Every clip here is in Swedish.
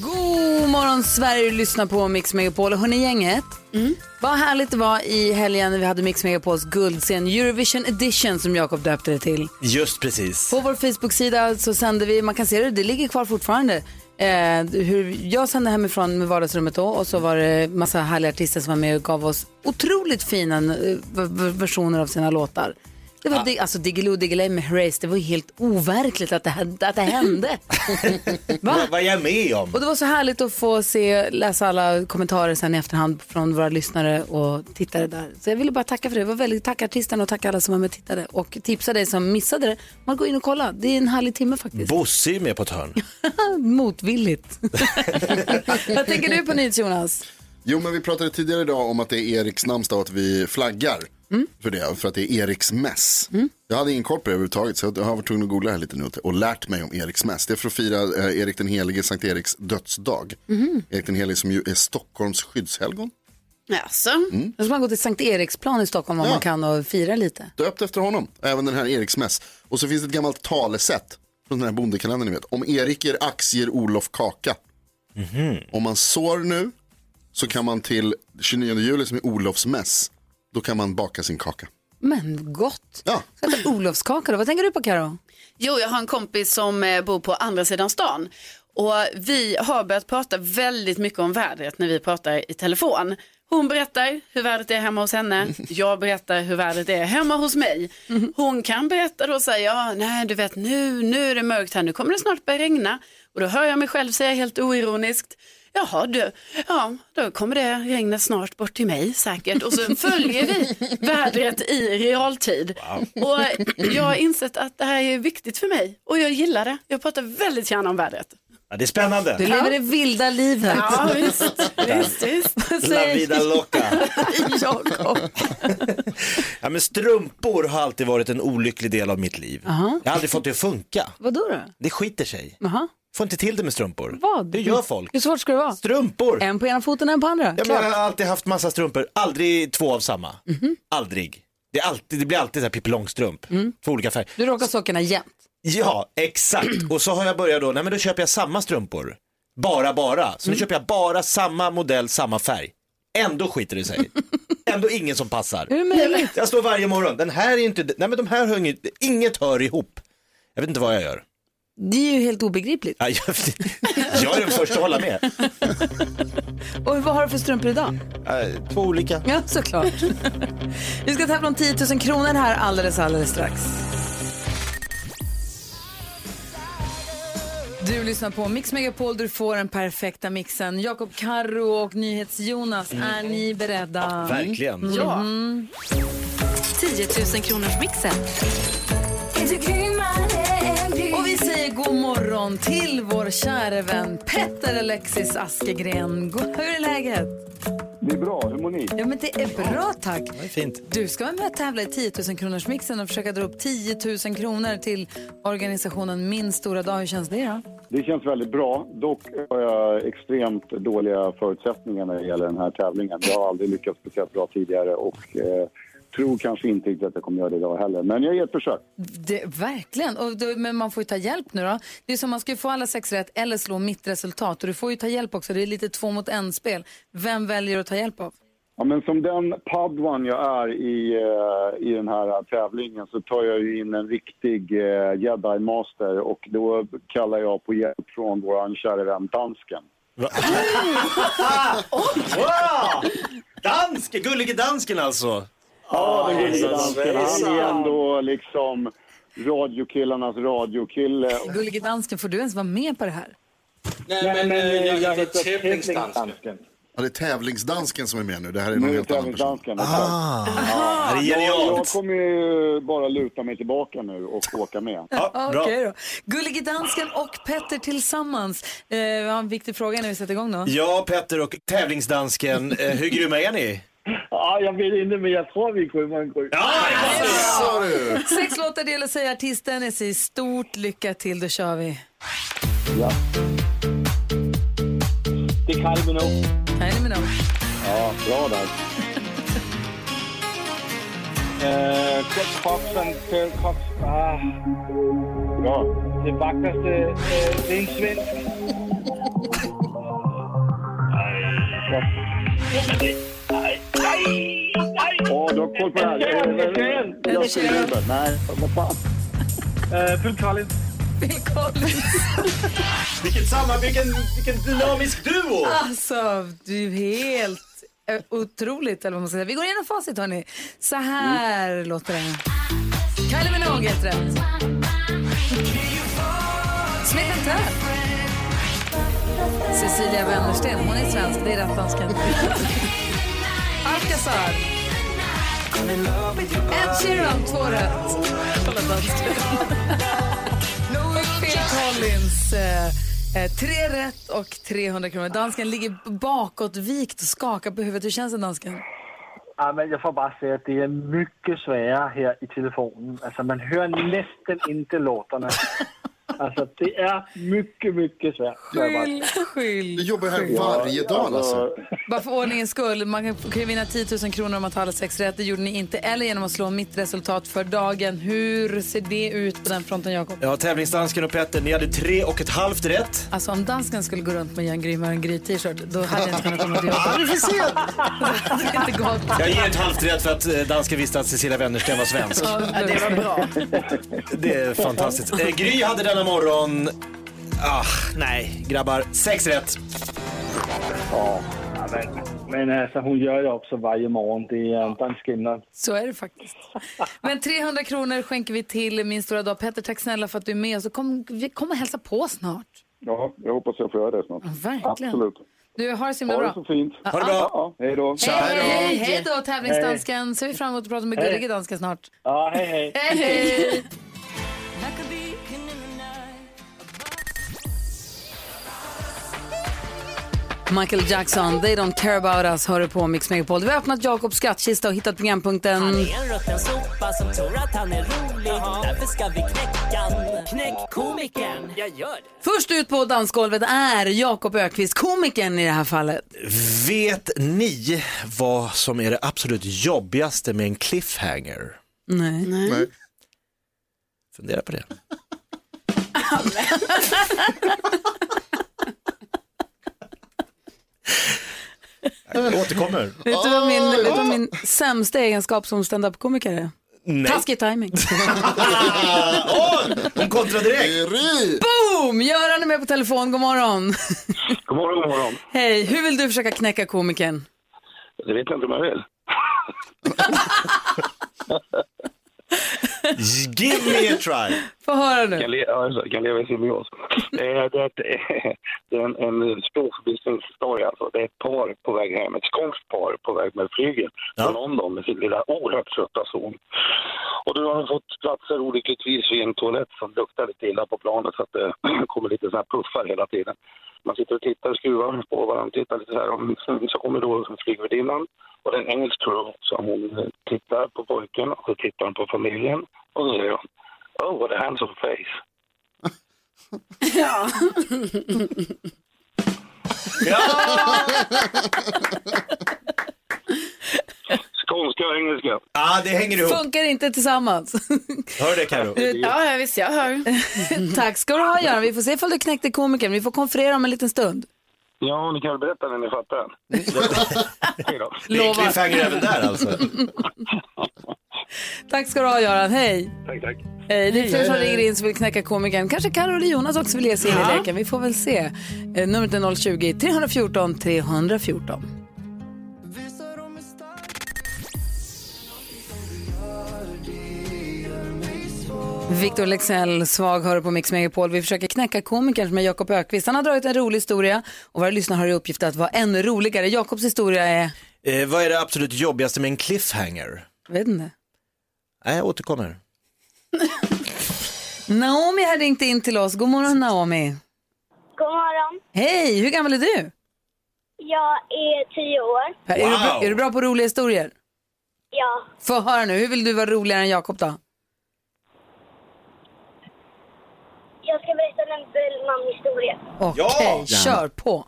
God morgon Sverige, du lyssnar på Mix Megapol. Hörni gänget, vad härligt det var i helgen när vi hade Mix Megapols guldscen Eurovision edition som Jakob döpte det till. Just precis. På vår Facebook-sida så sände vi, man kan se det, det ligger kvar fortfarande. Eh, hur jag sände hemifrån med vardagsrummet då och så var det massa härliga artister som var med och gav oss otroligt fina eh, versioner av sina låtar. Det var di- alltså Diggiloo Diggiley med Herreys, det var ju helt overkligt att det, hände- att det hände. Va? Vad, vad är jag med om? Och det var så härligt att få se, läsa alla kommentarer sen i efterhand från våra lyssnare och tittare där. Så jag ville bara tacka för det. det var väldigt, tacka artisterna och tacka alla som var med och tittade. Och tipsa dig som missade det. Man går in och kolla. Det är en härlig timme faktiskt. Bosse är ju med på ett hörn. Motvilligt. Vad tänker du på nyhets Jonas? Jo, men vi pratade tidigare idag om att det är Eriks namnsdag och att vi flaggar för det, för att det är Eriks mäss. Jag hade ingen koll på det överhuvudtaget, så jag har varit tvungen att googla här lite nu och lärt mig om Eriks mäss. Det är för att fira eh, Erik den helige, Sankt Eriks dödsdag. Erik den helige som ju är Stockholms skyddshelgon. Alltså. Då ska man gå till Sankt Eriksplan i Stockholm om Ja. man kan och fira lite. Döpt efter honom, även den här Eriks mäss. Och så finns det ett gammalt talesätt från den här bondekalendern ni vet. Om Erik ger aktier Olof kaka. Om man sår nu så kan man till 29 juli som är Olofs mäss, då kan man baka sin kaka. Men gott. Ja. Ska äta Olofskaka då. Vad tänker du på Karo? Jo, jag har en kompis som eh, bor på andra sidan stan. Och vi har börjat prata väldigt mycket om vädret när vi pratar i telefon. Hon berättar hur vädret är hemma hos henne. Jag berättar hur vädret är hemma hos mig. Hon kan berätta då och säga, ja, nej, du vet, nu, nu är det mörkt här, nu kommer det snart börja regna. Och då hör jag mig själv säga helt oironiskt, jaha, du, ja, då kommer det regnet snart bort till mig säkert. Och så följer vi vädret i realtid. Och jag har insett att det här är viktigt för mig och jag gillar det. Jag pratar väldigt gärna om vädret. Ja, det är spännande. Du lever det vilda livet. Ja, visst, visst, visst. Vad La säger vida loca. Jakob? Ja, men strumpor har alltid varit en olycklig del av mitt liv. Jag har aldrig fått det att funka. Vadå då? Det skiter sig. Jaha. Får inte till det med strumpor. Vad? Det gör folk. Hur svårt ska det vara? Strumpor. En på ena foten, en på andra. Ja, men Klart. jag har alltid haft massa strumpor, aldrig två av samma. Aldrig. Det, är alltid, det blir alltid så här Pippi Långstrump, två olika färger. Du råkar sockorna jämt. Ja, exakt. Och så har jag börjat då, nej men då köper jag samma strumpor. Bara, bara. Så nu köper jag bara samma modell, samma färg. Ändå skiter det sig. Ändå ingen som passar. Hur möjligt? Jag står varje morgon, den här är inte, nej men de här hör inget, inget hör ihop. Jag vet inte vad jag gör. Det är ju helt obegripligt. Ja, Jag, jag är den första att hålla med. Och vad har du för strumpor idag? Eh, Två olika. Ja, såklart. Vi ska tävla om 10 000 kronor här alldeles, alldeles strax. Du lyssnar på Mix Megapol, du får den perfekta mixen. Jakob Karro och NyhetsJonas, är ni beredda? Verkligen. Ja. 10 000 kronors mixen. Säger god morgon till vår kära vän Petter Alexis Askegren. Hur är läget? Det är bra, hur mår ni? Ja, men det är bra tack. Det är fint. Du ska vara med och tävla i 10 000 kronors mixen och försöka dra upp 10 000 kronor till organisationen Min stora dag. Hur känns det då? Det känns väldigt bra. Dock har jag extremt dåliga förutsättningar när det gäller den här tävlingen. Jag har aldrig lyckats speciellt bra tidigare och eh, tror kanske inte riktigt att jag kommer göra det idag heller. Men jag ger ett försök. Det, verkligen, och då, men man får ju ta hjälp nu då. Det är som man ska ju få alla sex rätt eller slå mitt resultat och du får ju ta hjälp också. Det är lite två mot en spel. Vem väljer du att ta hjälp av? Ja, men som den padwan jag är i, eh, i den här tävlingen så tar jag ju in en riktig eh, jedi-master och då kallar jag på hjälp från vår kära vän dansken. Dansk, gullige dansken alltså. Ja, den gullige hejsan, dansken. Han är ändå liksom radiokillarnas radiokille. Gullige dansken, får du ens vara med på det här? Nej, men, men, eh, jag jag heter tävlingsdansken. Ja, det är tävlingsdansken som är med nu. Det här är någon är helt annan person. tävlingsdansken. Ah, det är Jag, kommer ju bara luta mig tillbaka nu och åka med. Ja, bra. Okej då. Gullige dansken och Petter tillsammans. Eh, vi har en viktig fråga när vi sätter igång då. Ja, Petter och tävlingsdansken, eh, hur grymma är ni? Ja, jag vet inte, men jag tror vi kommer en gry. Ja, Sa du? Sex låtar det gäller att säga artisten. Jag säger stort lycka till, då kör vi. Ja. Det är Kylie Minogue. Kylie Minogue. Ja, bra där. Uh, Jack Cox och Pearl Cox. Ah. Bra. Det vackraste, uh, det är en svensk. Du har koll på det här. Eh, Jag skulle inte. Nej, vad fan. Phil Collins. Phil Collins. Vilket samarbete, vilken, vilken dynamisk duo! Alltså, du är helt eh, otroligt, eller vad man ska säga. Vi går igenom facit, hörni. Så här låter det. Kylie Minogue, helt rätt. Smith Tell. Cecilia Wennersten, hon är svensk, det är rätt dansken. Alcazar. Ed Sheeran, två rätt. Kolla dansken. Phil Collins, eh, eh, tre rätt och 300 kronor. Dansken ligger bakåtvikt och skakar på huvudet. Hur känns det, dansken? Ja, men jag får bara säga att det är mycket svårare här i telefonen. Alltså man hör nästan inte låtarna. Alltså det är mycket, mycket säga. Skyll, skyll. Du jobbar här varje dag alltså. Bara för ordningens skull, man kan, vinna 10 000 kronor om man tar alla sex rätt. Det gjorde ni inte. Eller genom att slå mitt resultat för dagen. Hur ser det ut på den fronten, Jakob? Ja, tävlingsdansken och Petter, ni hade tre och ett halvt rätt. Alltså om dansken skulle gå runt med Jan Gry en Gry-t-shirt, då hade jag inte kunnat komma till jobbet. Det hade inte gått. Jag ger ett halvt rätt för att eh, dansken visste att Cecilia Wennersten var svensk. Ja, det var bra. Det är fantastiskt. Eh, Gry hade denna morgon... Ah, nej, grabbar. Sex rätt. Ja, men, men alltså hon gör ju också varje morgon. Det är inte en skillnad. Så är det faktiskt. Men 300 kronor skänker vi till Min stora dag. Petter, tack snälla för att du är med. Så kom, vi kommer hälsa på snart. Ja, jag hoppas jag får göra det snart. verkligen. Absolut. Du, har det så himla Ha det bra. så fint. Ha det bra. Ja, hej då. Hej, hej, hej då tävlingsdansken. Ser vi fram emot att prata med gullige dansken snart. Ja, hej hej. Hej, hej. Michael Jackson, They Don't Care About Us, hör du på Mix Megapol. Vi har öppnat Jakobs skattkista och hittat programpunkten... Han är en rutten sopa som tror att han är rolig. Därför ska vi knäcka. Knäck komikern. Jag gör det. Först ut på dansgolvet är Jakob Ökvist, komikern i det här fallet. Vet ni vad som är det absolut jobbigaste med en cliffhanger? Nej. Nej. Fundera på det. Jag återkommer. Vet du vad min, vet du vad min sämsta egenskap som standup-komiker är? Nej. Taskig timing. Åh, hon kontrar direkt. Boom! Göran är med på telefon, god morgon. God morgon, god morgon. Hej, hur vill du försöka knäcka komikern? Det vet jag inte om jag vill. Give me a try. Få höra Kan, nu. le- ja, jag kan leva i symbios. Det är, det är, ett- det är en, en språkvisningshistoria. Alltså. Det är ett par på väg hem, ett skånskt par på väg med flyget Ja. från London med sin lilla oerhört trötta son. Och då har de fått platser olyckligtvis vid en toalett som luktar lite illa på planet så att det kommer lite så här puffar hela tiden. Man sitter och tittar och skruvar på varandra, tittar lite så här. Och så kommer då flygvärdinnan och det är en engelsk crew så hon eh, tittar på pojken och så tittar hon på familjen och så säger hon Oh, what a handsome face. Skånska och engelska. Ah, det hänger ihop. Funkar inte tillsammans. Hör det Karo. Ja, ja, visst, jag hör. Tack ska du ha Göran. Vi får se ifall du knäckte komikern. Vi får konferera om en liten stund. Ja, ni kan väl berätta när ni fattar. Då. Det är cliffhanger även där alltså. Tack ska du ha Göran. Hej. Tack, tack. Hej. Det är fler som ringer in som vill knäcka komikern. Kanske Carro eller Jonas också vill ge sig in i leken. Vi får väl se. Eh, numret är 020-314 314. Victor Lexell, svag hör på Mix Megapol. Vi försöker knäcka komikern som är Jakob Ökvist. Han har dragit en rolig historia och våra lyssnare har i uppgift att vara ännu roligare. Jakobs historia är, Eh, vad är det absolut jobbigaste med en cliffhanger? jag vet inte. Nej, jag återkommer. Naomi har ringt in till oss. God morgon Naomi. God morgon. Hej, hur gammal är du? Jag är tio år. Är, du bra, är du bra på roliga historier? Ja. Få höra nu, hur vill du vara roligare än Jakob då? Jag ska berätta en Bellman-historia. Okej, kör på.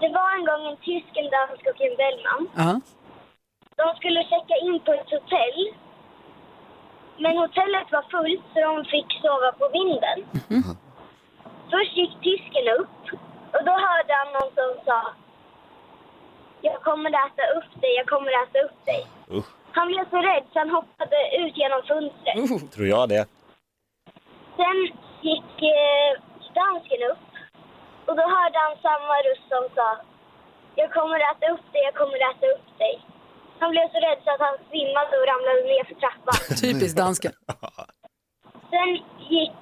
Det var en gång en tysk, en dansk och en Bellman. Ja. De skulle checka in på ett hotell. Men hotellet var fullt så de fick sova på vinden. Först gick tysken upp och då hörde han någon som sa Jag kommer äta upp dig, jag kommer äta upp dig. Usch, Han blev så rädd så han hoppade ut genom fönstret. tror jag det. Sen gick eh, dansken upp och då hörde han samma röst som sa Jag kommer äta upp dig, jag kommer äta upp dig. Han blev så rädd så att han svimmade och ramlade ner för trappan. Typiskt dansken. Sen gick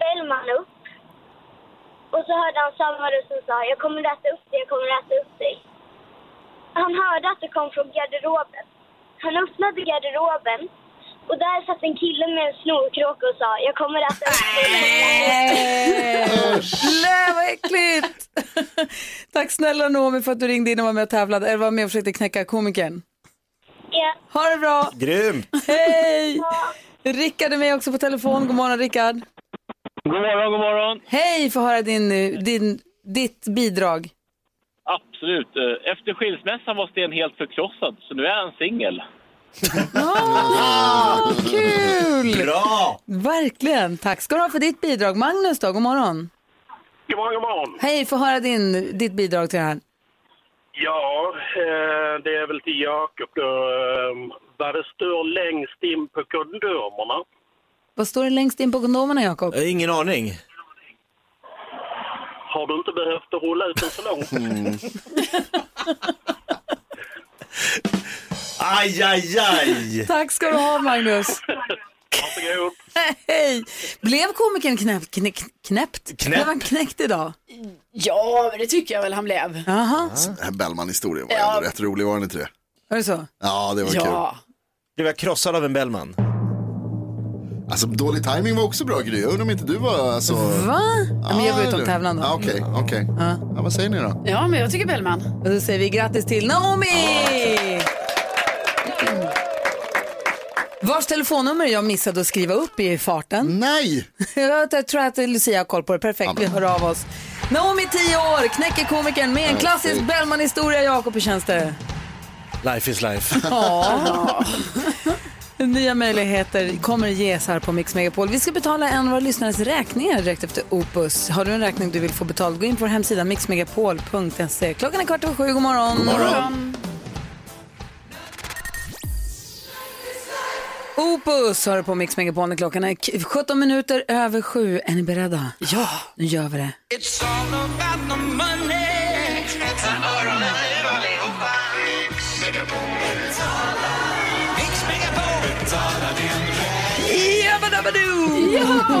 Bellman upp och så hörde han samma röst som sa Jag kommer att äta upp dig, jag kommer att äta upp dig. Han hörde att det kom från garderoben. Han öppnade garderoben och där satt en kille med en snorkråka och sa Jag kommer att äta upp dig. Nej, vad äckligt! Tack snälla Naomi för att du ringde in och var med och tävlade, eller var med och försökte knäcka komikern. Ja. Ha det bra! Grymt! Hej! Rickard är med också på telefon. God morgon Rickard. God morgon, god morgon. Hej, få höra din, eh, din, ditt bidrag. Absolut. Eh, Efter skilsmässan var Sten helt förkrossad, så nu är han singel. Ah, kul! Bra! Verkligen. Tack ska du ha för ditt bidrag. Magnus då, god morgon. God morgon, god morgon. Hej, få höra din, ditt bidrag till det här. Ja, eh, det är väl till Jakob då. Eh, vad det står längst in på kondomerna. Vad står det längst in på kondomerna, Jakob? Eh, Ingen aning. Har du inte behövt att rulla ut den så långt? Aj, aj, aj! Tack ska du ha, Magnus. Varsågod. Hej! Blev komikern knäppt? Knä, knäppt? Knäpp. Blev han knäckt idag? Ja, men det tycker jag väl han blev. Här Bellman-historien var Ja. ändå rätt rolig, var den inte det? är det så? Ja, det var Ja. Blev jag krossad av en Bellman? kul. Alltså dålig timing var också bra Gry. Jag undrar om inte du var alltså... Va? Ja, men jag var ute och eller? tävlade då. Ja, Okej, okej. Ja, vad säger ni då? ja, men jag tycker Bellman. Och då säger vi grattis till Naomi! Vars telefonnummer jag missade att skriva upp i farten. Nej! Jag tror att Lucia har koll på det. Perfekt, vi hör av oss. Naomi, 10 år, knäcker komikern med en klassisk Bellman-historia. Jakob, hur känns det? Life is life. Ja. Nya möjligheter kommer ges här på Mix Megapol. Vi ska betala en av våra lyssnares räkningar direkt efter Opus. Har du en räkning du vill få betald, gå in på vår hemsida mixmegapol.se. Klockan är kvart över sju, god morgon. God morgon. Opus har du på Mix Megapol när klockan är k- 17 minuter över sju. Är ni beredda? Ja. Nu gör vi det. It's all about the money.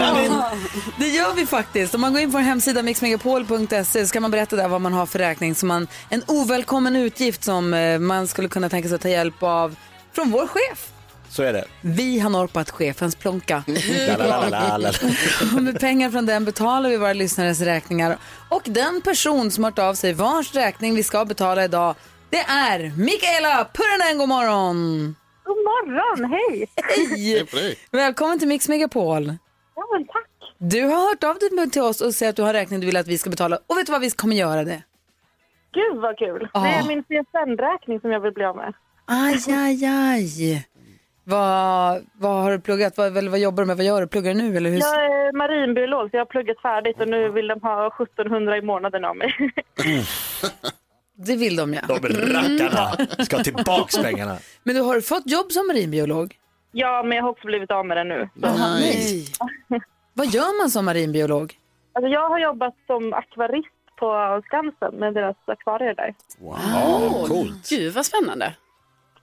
Ja! Det gör vi faktiskt. Om man går in på vår hemsida mixmegapol.se så kan man berätta där vad man har för räkning. Som man, en ovälkommen utgift som eh, man skulle kunna tänka sig att ta hjälp av från vår chef. Så är det. Vi har norpat chefens plånka. Med pengar från den betalar vi våra lyssnares räkningar. Och den person som har hört av sig vars räkning vi ska betala idag, det är Mikaela Purranen. God morgon! God morgon, hej! Hej! Välkommen till Mix Megapol. Ja, men tack. Du har hört av dig till oss och säger att du har räkning du vill att vi ska betala. Och vet du vad, vi kommer göra det. Gud vad kul. Ah. Det är min CSN-räkning som jag vill bli av med. Aj, aj, aj. Vad, vad har du pluggat? Vad, eller vad jobbar du med? Vad gör du? Pluggar du nu? Eller hur? Jag är marinbiolog så jag har pluggat färdigt och nu vill de ha 1700 i månaden av mig. Det vill de ja. De rackarna ska ha tillbaks pengarna. Men du har du fått jobb som marinbiolog? ja, men jag har också blivit av med det nu. Jaha, nej. Vad gör man som marinbiolog? Alltså, jag har jobbat som akvarist på Skansen med deras akvarier där. Wow, coolt. Gud vad spännande.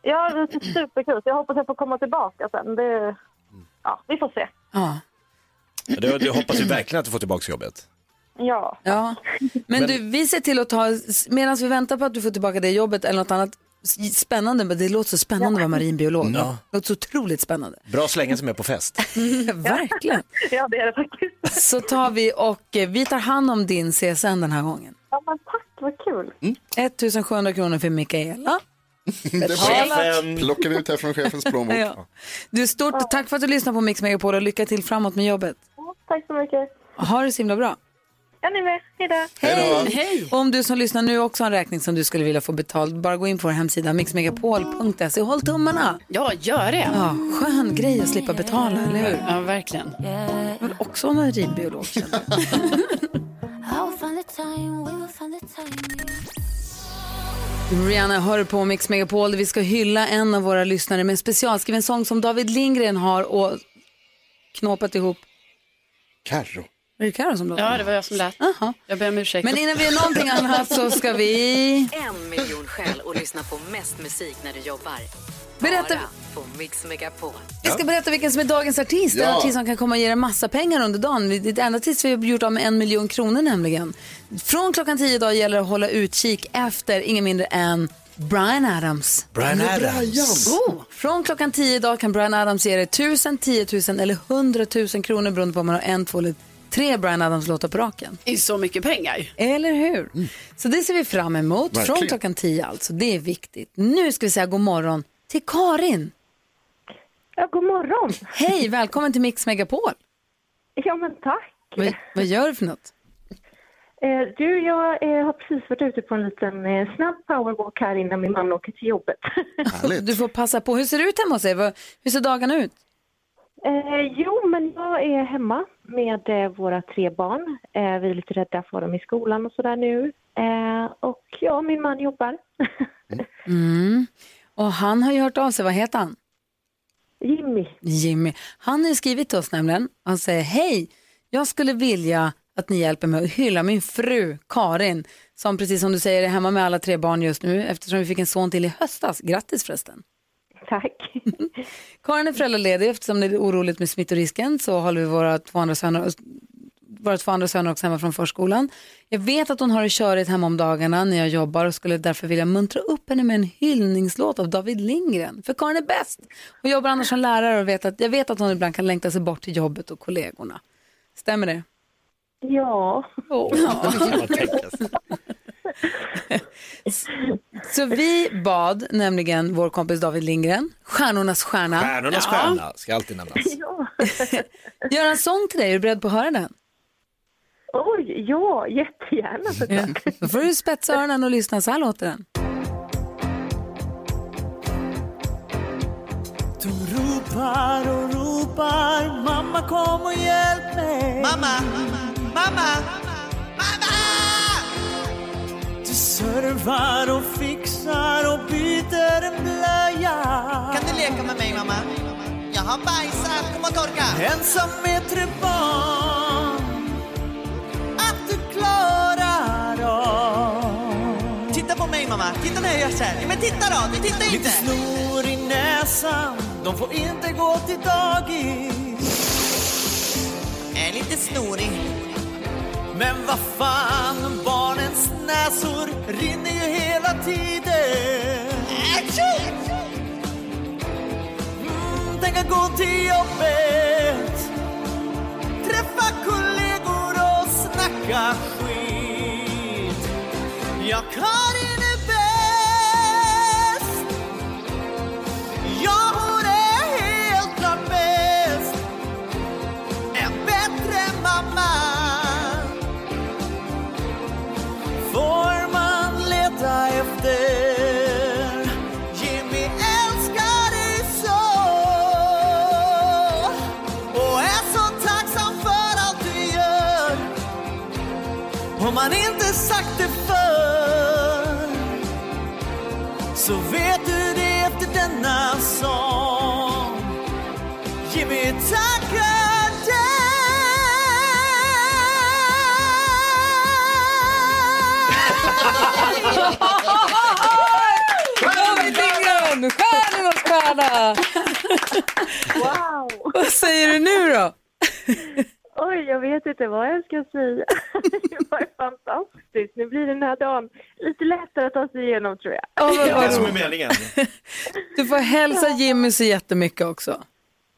Ja, det är superkul. Så jag hoppas jag får komma tillbaka sen. Det, ja, vi får se. Ja. Du, du hoppas ju verkligen att du får tillbaka jobbet. Ja. Ja, men, Men- du, vi ser till att ta, medan vi väntar på att du får tillbaka det jobbet eller något annat spännande, men det låter så spännande att vara marinbiolog. Ja. Det låter så otroligt spännande. Bra slänga sig med på fest. Verkligen. Ja, det är det faktiskt. Så tar vi och eh, vi tar hand om din CSN den här gången. Ja, men tack, vad kul. 1700 kronor för Mikaela. Chefen. Plockar vi ut här från chefens plånbok. Ja. Du, stort tack för att du lyssnar på Mix Megapol och lycka till framåt med jobbet. Tack så mycket. Ha det så himla bra. Ja, ni med. Hej då. Hej! Om du som lyssnar nu också har en räkning som du skulle vilja få betald, bara gå in på vår hemsida mixmegapol.se och håll tummarna. Ja, gör det. Ja, skön grej att slippa betala, eller hur? Ja, verkligen. Jag vill också vara marinbiolog. känner jag. Rihanna hör på Mix Megapol där vi ska hylla en av våra lyssnare med en specialskriven sång som David Lindgren har och knåpat ihop. Carro. Är det Carro som låter? Ja, det var jag som lät. Aha. Jag ber om ursäkt. Men innan vi gör någonting annat så ska vi... En miljon skäl att lyssna på mest musik när du jobbar. Berätta- på Mix Megapol. Jag ska berätta vilken som är dagens artist. En Ja. artist som kan komma och ge dig massa pengar under dagen. Det enda artist vi har gjort av med en miljon kronor nämligen. Från klockan tio idag gäller det att hålla utkik efter ingen mindre än Brian Adams. Brian Adams. Oh. Från klockan tio idag kan Brian Adams ge dig tusen, tio tusen eller hundratusen kronor beroende på om man har en, två eller tre Brian Adams-låtar på raken. Det är så mycket pengar. Eller hur? Så det ser vi fram emot. Verkligen. Från klockan tio alltså. Det är viktigt. Nu ska vi säga god morgon till Karin. Ja, god morgon. Hej, välkommen till Mix Megapol. Ja, men tack. Vad, vad gör du för något? Eh, du, jag eh, har precis varit ute på en liten eh, snabb powerwalk här innan min man åker till jobbet. Du får passa på. Hur ser det ut hemma hos er? Hur ser dagarna ut? Eh, jo, men jag är hemma med eh, våra tre barn. Eh, vi är lite rädda för dem i skolan och sådär nu. Eh, och ja, min man jobbar. Mm. Och han har ju hört av sig. Vad heter han? Jimmy. Jimmy. Han har skrivit till oss nämligen. Han säger hej, jag skulle vilja att ni hjälper mig att hylla min fru Karin som precis som du säger är hemma med alla tre barn just nu eftersom vi fick en son till i höstas. Grattis förresten. Tack. Karin är föräldraledig eftersom det är oroligt med smittorisken så håller vi våra två andra söner våra två andra söner också hemma från förskolan. Jag vet att hon har det körigt hemma om dagarna när jag jobbar och skulle därför vilja muntra upp henne med en hyllningslåt av David Lindgren. För Karin är bäst. Hon jobbar annars som lärare och vet att, jag vet att hon ibland kan längta sig bort till jobbet och kollegorna. Stämmer det? Ja. Ja. Så vi bad nämligen vår kompis David Lindgren, stjärnornas stjärna. Stjärnornas Ja. stjärna ska alltid nämnas. Göra en sång till dig, är du beredd på att höra den? Oj, ja, jättegärna såklart. Då får du spetsa öronen och lyssna, så här låter den. De ropar och ropar, mamma kom och hjälp mig. Mamma, mamma, mamma! Du servar och fixar och byter en blöja. Kan du leka med mig mamma? Jag har bajsat, kom och torka! Ensam med tre barn. Titta på mig mamma, titta när jag gör så här. Men titta då, du tittar inte! Lite snor i näsan, de får inte gå till dagis. Är lite snorig. Men vad fan, barnens näsor rinner ju hela tiden. Mm, tänk att gå till jobbet, träffa kollegor och snacka. Ja, Karin är Stjärna! Wow! Vad säger du nu då? Oj, jag vet inte vad jag ska säga. Det var fantastiskt. Nu blir den här dagen lite lättare att ta sig igenom tror jag. Ja, vad Det är det som är meningen. Du får hälsa Jimmy så jättemycket också.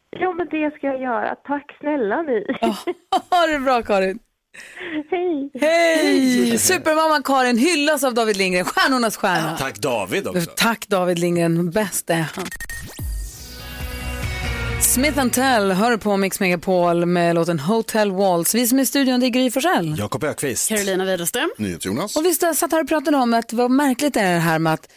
Ja, men det ska jag göra. Tack snälla ni. Ha det bra Karin. Hej. Hej! Supermamman Karin hyllas av David Lindgren, stjärnornas stjärna. Tack David också. Tack David Lindgren, bäst är han. Smith Tell hör på Mix Megapol med låten Hotel Walls. Vi som är i studion det är Gry Forssell. Jakob Ökvist. Carolina Widerström. Jonas. Och vi satt här och pratade om att vad märkligt är det här med att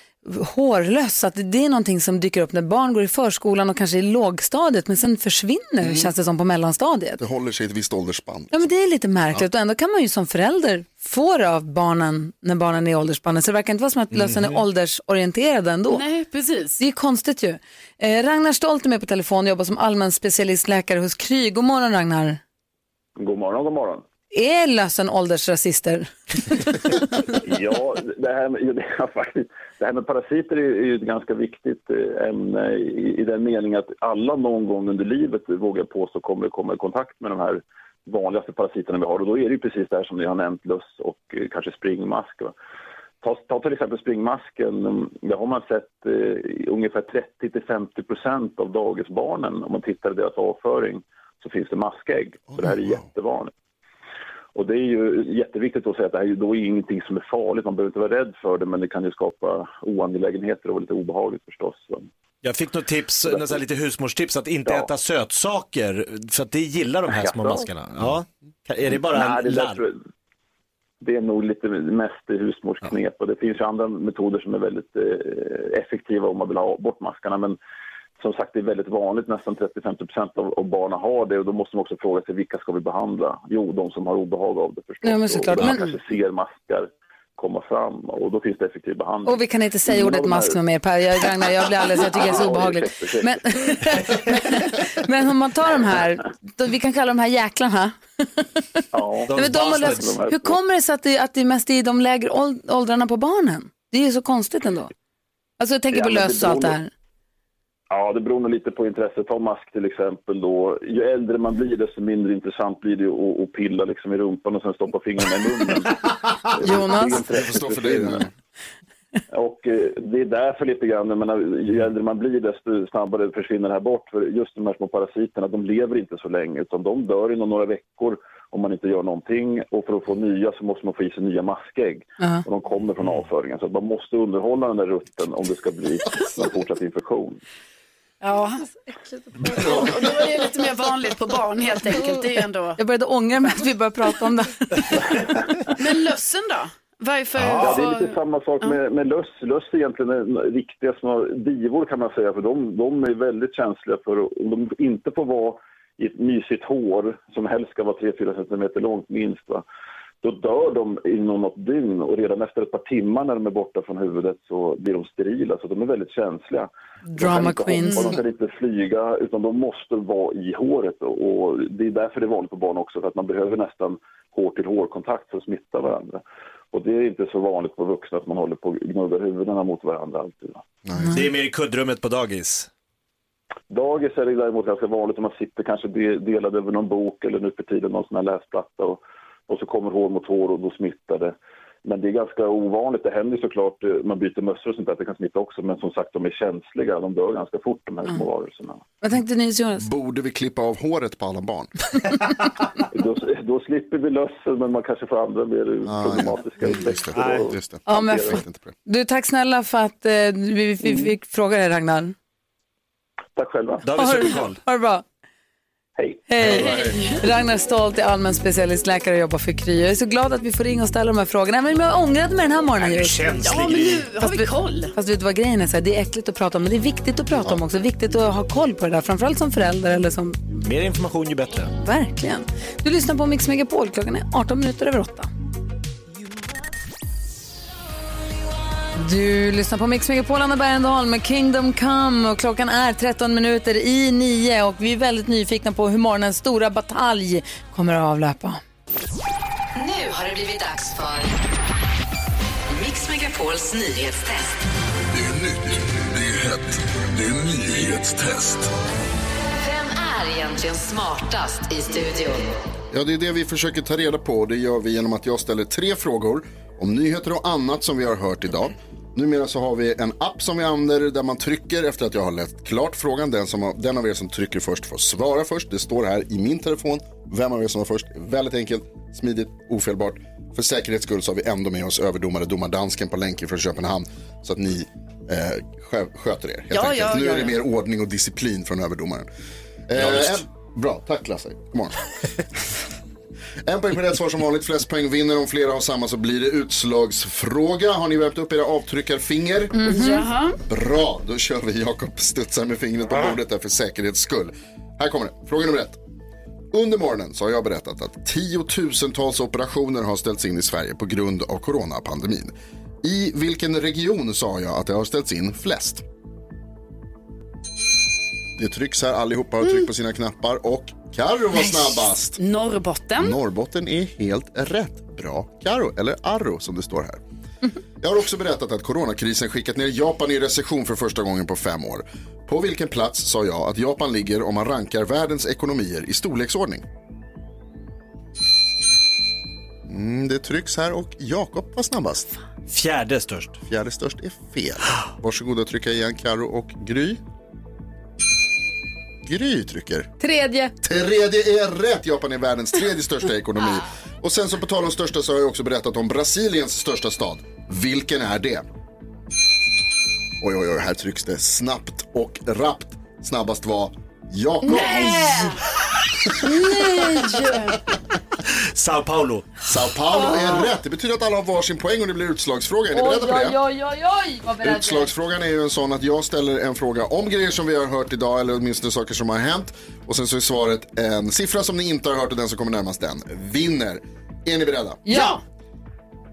hårlöss, att det är någonting som dyker upp när barn går i förskolan och kanske i lågstadiet men sen försvinner känns det som på mellanstadiet. Det håller sig i ett visst åldersspann. Ja men det är lite märkligt och ändå kan man ju som förälder få det av barnen när barnen är i åldersspannet så det verkar inte vara som att lössen är åldersorienterade ändå. Nej, precis. Det är konstigt ju. Eh, Ragnar Stolt är med på telefon och jobbar som allmän specialistläkare hos Kry. God morgon Ragnar. God morgon, god morgon. Är lössen åldersrasister? Ja, det här med, det här faktiskt, det här med parasiter är, ju ett ganska viktigt eh, ämne i, i den meningen att alla någon gång under livet, vågar jag påstå, kommer komma i kontakt med de här vanligaste parasiterna vi har. Och då är det ju precis det här som ni har nämnt, löss och eh, kanske springmask. Va? Ta, ta till exempel springmasken. mm, Där har man sett eh, ungefär 30-50 procent av dagisbarnen, om man tittar i deras avföring, så finns det maskägg. Så det här är jättevanligt. Och det är ju jätteviktigt att säga att det här är då ingenting som är farligt. Man behöver inte vara rädd för det, men det kan ju skapa oangelägenheter och vara lite obehagligt förstås. Jag fick något tips, nästan lite husmorstips, att inte äta sötsaker, för att det gillar de här små maskarna. Ja. Är det bara Nej, det, larv? det är nog lite mest husmorsknep och det finns ju andra metoder som är väldigt eh, effektiva om man vill ha bort maskarna. Men som sagt, det är väldigt vanligt, nästan 30-50% av, av barnen har det och då måste man också fråga sig vilka ska vi behandla? Jo, de som har obehag av det förstås. Ja, men såklart. Och de Men- kanske ser maskar komma fram och då finns det effektiv behandling. Och vi kan inte säga Ingen ordet de mask med mer Per. Jag, Ragnar, jag blir alldeles, jag tycker det är så Ja, obehagligt. ursäkta, ursäkta. Men, men om man tar de här, då, vi kan kalla de här jäklarna. Ja, de har löst, hur kommer det sig att det, att det är mest i de lägre åld- åldrarna på barnen? Det är ju så konstigt ändå. Alltså jag tänker Ja, på löss och allt det här. Ja, det beror nog lite på intresset. Ta mask till exempel då. Ju äldre man blir desto mindre intressant blir det att, att pilla liksom i rumpan och sen stoppa fingrarna i munnen. Jonas? Det får stå för dig. Och eh, det är därför lite grann, jag menar, ju äldre man blir desto snabbare försvinner det här bort. För just de här små parasiterna, de lever inte så länge utan de dör inom några veckor om man inte gör någonting. Och för att få nya så måste man få i sig nya maskägg. Och de kommer från avföringen. Så att man måste underhålla den där rutten om det ska bli en fortsatt infektion. Ja. Och då är det lite mer vanligt på barn helt enkelt. Det är ändå... Jag började ångra mig att vi började prata om det. Men lössen då? Varför? Ja, det är lite samma sak med, med löss. Löss är egentligen en riktiga små divor kan man säga, för de, de är väldigt känsliga för att- om de inte får vara i ett mysigt hår som helst ska vara 3-4 centimeter långt minst. Va? Då dör de inom något dygn och redan efter ett par timmar när de är borta från huvudet så blir de sterila, så de är väldigt känsliga. de Drama kan inte queens. Hoppa, de kan inte flyga, utan de måste vara i håret. Och det är därför det är vanligt på barn också, för att man behöver nästan hår till hårkontakt för att smitta varandra. Och det är inte så vanligt på vuxna att man håller på och gnuggar huvudena mot varandra alltid. va. Det är mer i kuddrummet på dagis. Dagis är det däremot ganska vanligt om man sitter kanske de- delad över någon bok eller nu för tiden någon sån här läsplatta och, och så kommer hår mot hår och då smittar det. Men det är ganska ovanligt. Det händer såklart, eh, man byter mössor och sånt där, att det kan smitta också. Men som sagt, de är känsliga. De dör ganska fort de här små varelserna. Vad tänkte ni Jonas? Borde vi klippa av håret på alla barn? Då, då slipper vi lössen, men man kanske får andra mer problematiska effekter. Ja, men du, tack snälla för att eh, vi, vi fick fråga dig Ragnar. Tack själva. Vi. Ha det bra. Hej. Hej. Ragnar Stolt är allmän specialistläkare och jobbar för Kry. Jag är så glad att vi får ringa och ställa de här frågorna. Men jag ångrade mig den här morgonen. Är just. känslig, Ja, men nu har vi koll. Fast vet du vad grejen är? Så här, det är äckligt att prata om, men det är viktigt att prata om också. Viktigt att ha koll på det där, framförallt som förälder eller som... Mer information ju bättre. Verkligen. Du lyssnar på Mix Megapol. Klockan är 18 minuter över 8. Du lyssnar på Mix Megapol, Anna Bergendahl med Kingdom Come och klockan är 13 minuter i 9 och vi är väldigt nyfikna på hur morgonens stora batalj kommer att avlöpa. Nu har det blivit dags för Mix Megapols nyhetstest. Det är nytt, det är hett, det är nyhetstest. Vem är är egentligen smartast i studion? Ja, det är det vi försöker ta reda på. Det gör vi genom att jag ställer tre frågor om nyheter och annat som vi har hört idag. Numera så har vi en app som vi använder där man trycker efter att jag har läst klart frågan. Den, som har, den av er som trycker först får svara först. Det står här i min telefon. Vem av er som var först. Väldigt enkelt, smidigt, ofelbart. För säkerhets skull så har vi ändå med oss överdomare domardansken på länken från Köpenhamn. Så att ni eh, skö- sköter er helt Ja, enkelt. ja, nu ja, är det ja. mer ordning och disciplin från överdomaren. Eh, en- bra, tack Lasse. God morgon. En poäng per rätt svar som vanligt. Flest poäng vinner. Om flera har samma så blir det utslagsfråga. Har ni värmt upp era avtryckarfinger? Jaha. Bra, då kör vi. Jakob studsar med fingret på bordet där för säkerhets skull. Här kommer det. Fråga nummer ett. Under morgonen så har jag berättat att tiotusentals operationer har ställts in i Sverige på grund av coronapandemin. I vilken region sa jag att det har ställts in flest? Det trycks här, allihopa har tryckt på sina knappar och Karo var snabbast. Norrbotten. Norrbotten är helt rätt. Bra Karo, eller Arro som det står här. Jag har också berättat att coronakrisen skickat ner Japan i recession för första gången på fem år. På vilken plats sa jag att Japan ligger om man rankar världens ekonomier i storleksordning? Mm, det trycks här och Jakob var snabbast. Fjärde störst. Fjärde störst är fel. Varsågoda att trycka igen Karo och Gry. Gry trycker. Tredje. Tredje är rätt. Japan är världens tredje största ekonomi. Och sen så på tal om största så har jag också berättat om Brasiliens största stad. Vilken är det? Oj, oj, oj, här trycks det snabbt och rappt. Snabbast var Jakob. Nej! Sao Paulo. Sao Paulo är rätt. Det betyder att alla har varsin poäng och det blir utslagsfråga. Är ni Oj, beredda på det? oj, oj, oj, oj, vad beredd jag är. Utslagsfrågan är ju en sån att jag ställer en fråga om grejer som vi har hört idag eller åtminstone saker som har hänt. Och sen så är svaret en siffra som ni inte har hört och den som kommer närmast den vinner. Är ni beredda? Ja!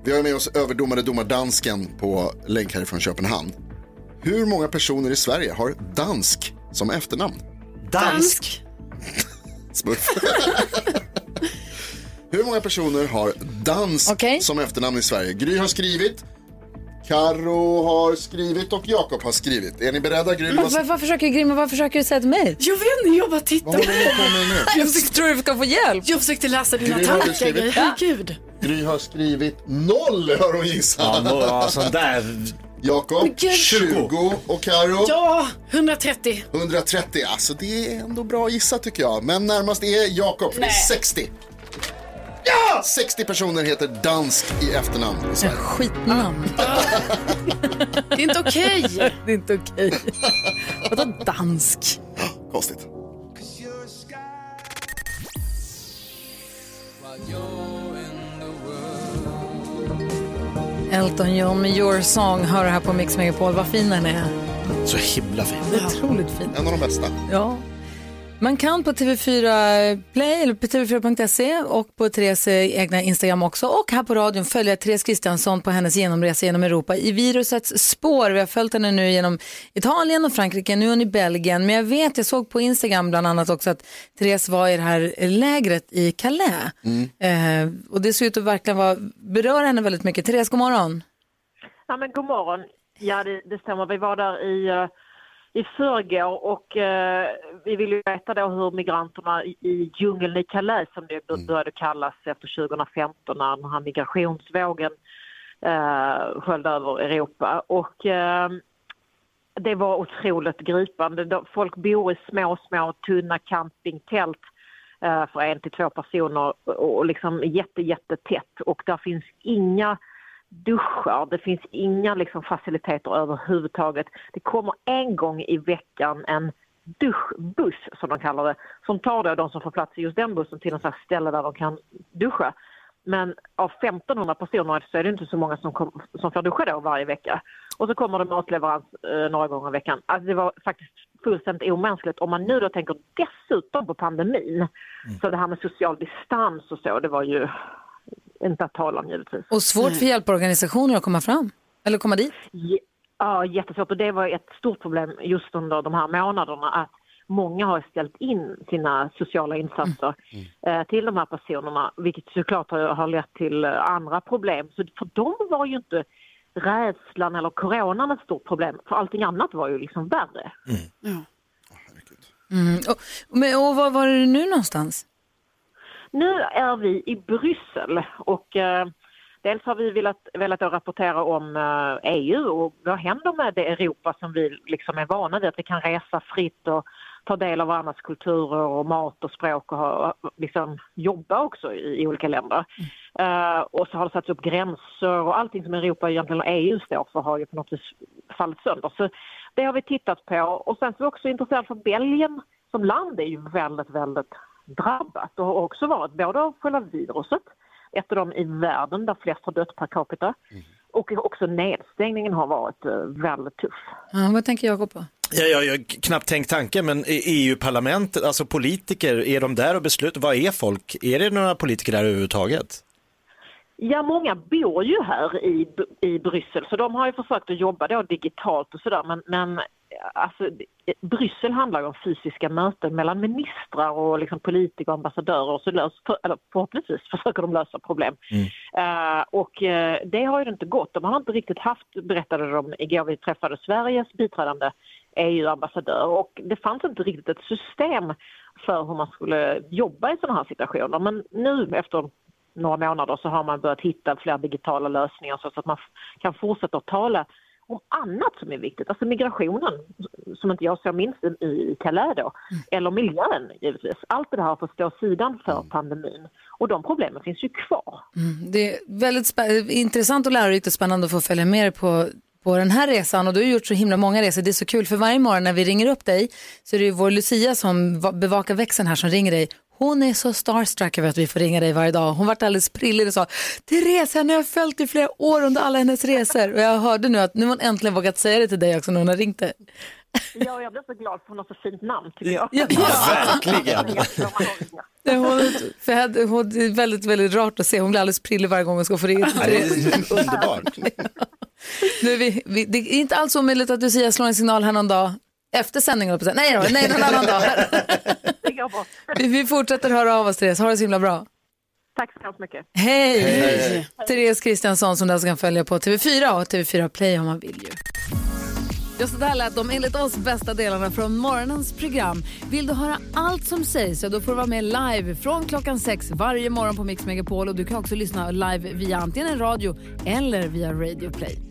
Vi har med oss överdomare domardansken på länk härifrån Köpenhamn. Hur många personer i Sverige har dansk som efternamn? Dansk. Smurf. Hur många personer har dansk Okej. som efternamn i Sverige? Gry har skrivit, Karo har skrivit och Jakob har skrivit. Är ni beredda? Gry, vad, vad, vad försöker Grimma, vad försöker du säga till mig? Jag vet inte, jag bara tittar. vad håller ni på med nu? Jag försöker- tror du ska få hjälp. Jag försökte läsa dina Gry, har du tankar. skrivit? Gry. Herregud. Gry har skrivit noll, har hon Ja, gissat. nå- ja, sån där. Jakob, Gud. 20 och Karo Ja, 130. 130. Alltså det är ändå bra gissat tycker jag. Men närmast är Jakob, för det är 60. Ja! 60 personer heter dansk i efternamn i Sverige. Skitnamn. Det är inte okej. Det är inte okej. Vadå dansk? Konstigt. Elton John med Your Song hör här på Mix Megapol. Vad fin den är. Så himla fin. Otroligt fin. En av de bästa. Ja. Man kan på TV4 Play eller på tv4.se och på Therese egna Instagram också och här på radion följa Therese Kristiansson på hennes genomresa genom Europa i virusets spår. Vi har följt henne nu genom Italien och Frankrike, nu är hon i Belgien. Men jag vet, jag såg på Instagram bland annat också att Therese var i det här lägret i Calais. Eh, och det ser ut att verkligen vara, berör henne väldigt mycket. Therese, god morgon. Ja, men god morgon. Ja, det, det stämmer. Vi var där i, eh, i förrgår och eh, vi ville ju veta då hur migranterna i, i djungeln i Calais, som det b- började kallas efter 2015 när den här migrationsvågen eh, sköljde över Europa. Och eh, det var otroligt gripande. De- Folk bor i små, små tunna campingtält eh, för en till två personer och och liksom jätte, jättetätt. Och där finns inga duschar, det finns inga liksom faciliteter överhuvudtaget. Det kommer en gång i veckan en duschbuss, som de kallar det, som tar då de som får plats i just den bussen till något ställe där de kan duscha. Men av 1500 personer så är det inte så många som, kom, som får duscha då varje vecka. Och så kommer det matleverans eh, några gånger i veckan. Alltså det var faktiskt fullständigt omänskligt. Om man nu då tänker dessutom på pandemin, så det här med social distans och så, det var ju inte att tala om givetvis. Och svårt för hjälporganisationer att komma fram, eller komma dit. Ja, jättesvårt. Och det var ett stort problem just under de här månaderna att många har ställt in sina sociala insatser eh, till de här personerna, vilket såklart har, lett till eh, andra problem. Så för dem var ju inte rädslan eller coronan ett stort problem, för allting annat var ju liksom värre. Mm. Och, men, och var var är du nu någonstans? Nu är vi i Bryssel och eh, dels har vi velat, velat rapportera om eh, EU och vad händer med det Europa som vi liksom är vana vid, att vi kan resa fritt och ta del av varandras kulturer och mat och språk och ha, liksom, jobba också i, i olika länder. Eh, och så har det satts upp gränser och allting som Europa egentligen och EU står för har ju på något vis fallit sönder. Så det har vi tittat på och sen så är vi också intresserade för Belgien som land är ju väldigt, väldigt drabbat och har också varit både av själva viruset, ett av de i världen där flest har dött per capita, och också nedstängningen har varit eh, väldigt tuff. Ja, vad tänker Jakob på? Ja, jag har knappt tänkt tanken, men EU-parlamentet, alltså politiker, är de där och beslutar? Vad är folk? Är det några politiker där överhuvudtaget? Ja, många bor ju här i, i Bryssel så de har ju försökt att jobba då digitalt och sådär men, men alltså, Bryssel handlar ju om fysiska möten mellan ministrar och liksom politiker och ambassadörer och så lös, för, eller förhoppningsvis försöker de lösa problem. Eh, och eh, det har ju inte gått. De har inte riktigt haft, berättade de igår, vi träffade Sveriges biträdande EU-ambassadör och det fanns inte riktigt ett system för hur man skulle jobba i sådana här situationer. Men nu efter några månader så har man börjat hitta fler digitala lösningar så att man kan fortsätta att tala om annat som är viktigt, alltså migrationen som inte jag så minst i, i Calais då, eller miljön givetvis. Allt det har fått stå sidan för pandemin och de problemen finns ju kvar. Mm, Det är väldigt intressant och lärorikt och spännande att få följa med dig på, på den här resan och du har gjort så himla många resor. Det är så kul för varje morgon när vi ringer upp dig så är det ju vår Lucia som va- bevakar växeln här som ringer dig. Hon är så starstruck över att vi får ringa dig varje dag. Hon vart alldeles prillig och sa Therese, henne har jag följt i flera år under alla hennes resor. Och jag hörde nu att nu har hon äntligen vågat säga det till dig också när hon har ringt dig. Ja, jag blir så glad för hon har så fint namn tycker jag. Ja, verkligen. Ja, hon, för jag hade, hon, det är väldigt, väldigt rart att se. Hon blir alldeles prillig varje gång hon ska få ringa till Ja, det Therese. är underbart. Nu är vi, vi, det är inte alls omöjligt att Lucia slår en signal här någon dag efter sändningen. Nej, då, nej, någon annan dag. Går bra. Vi, fortsätter höra av oss, Therese. Ha det så himla bra. Tack så hemskt mycket. Hej! Hej. Therese Kristiansson som du alltså kan följa på TV4 och TV4 Play om man vill ju. Just det där lät de enligt oss bästa delarna från morgonens program. Vill du höra allt som sägs så då får du vara med live från klockan sex varje morgon på Mix Megapol och du kan också lyssna live via antingen en radio eller via Radio Play.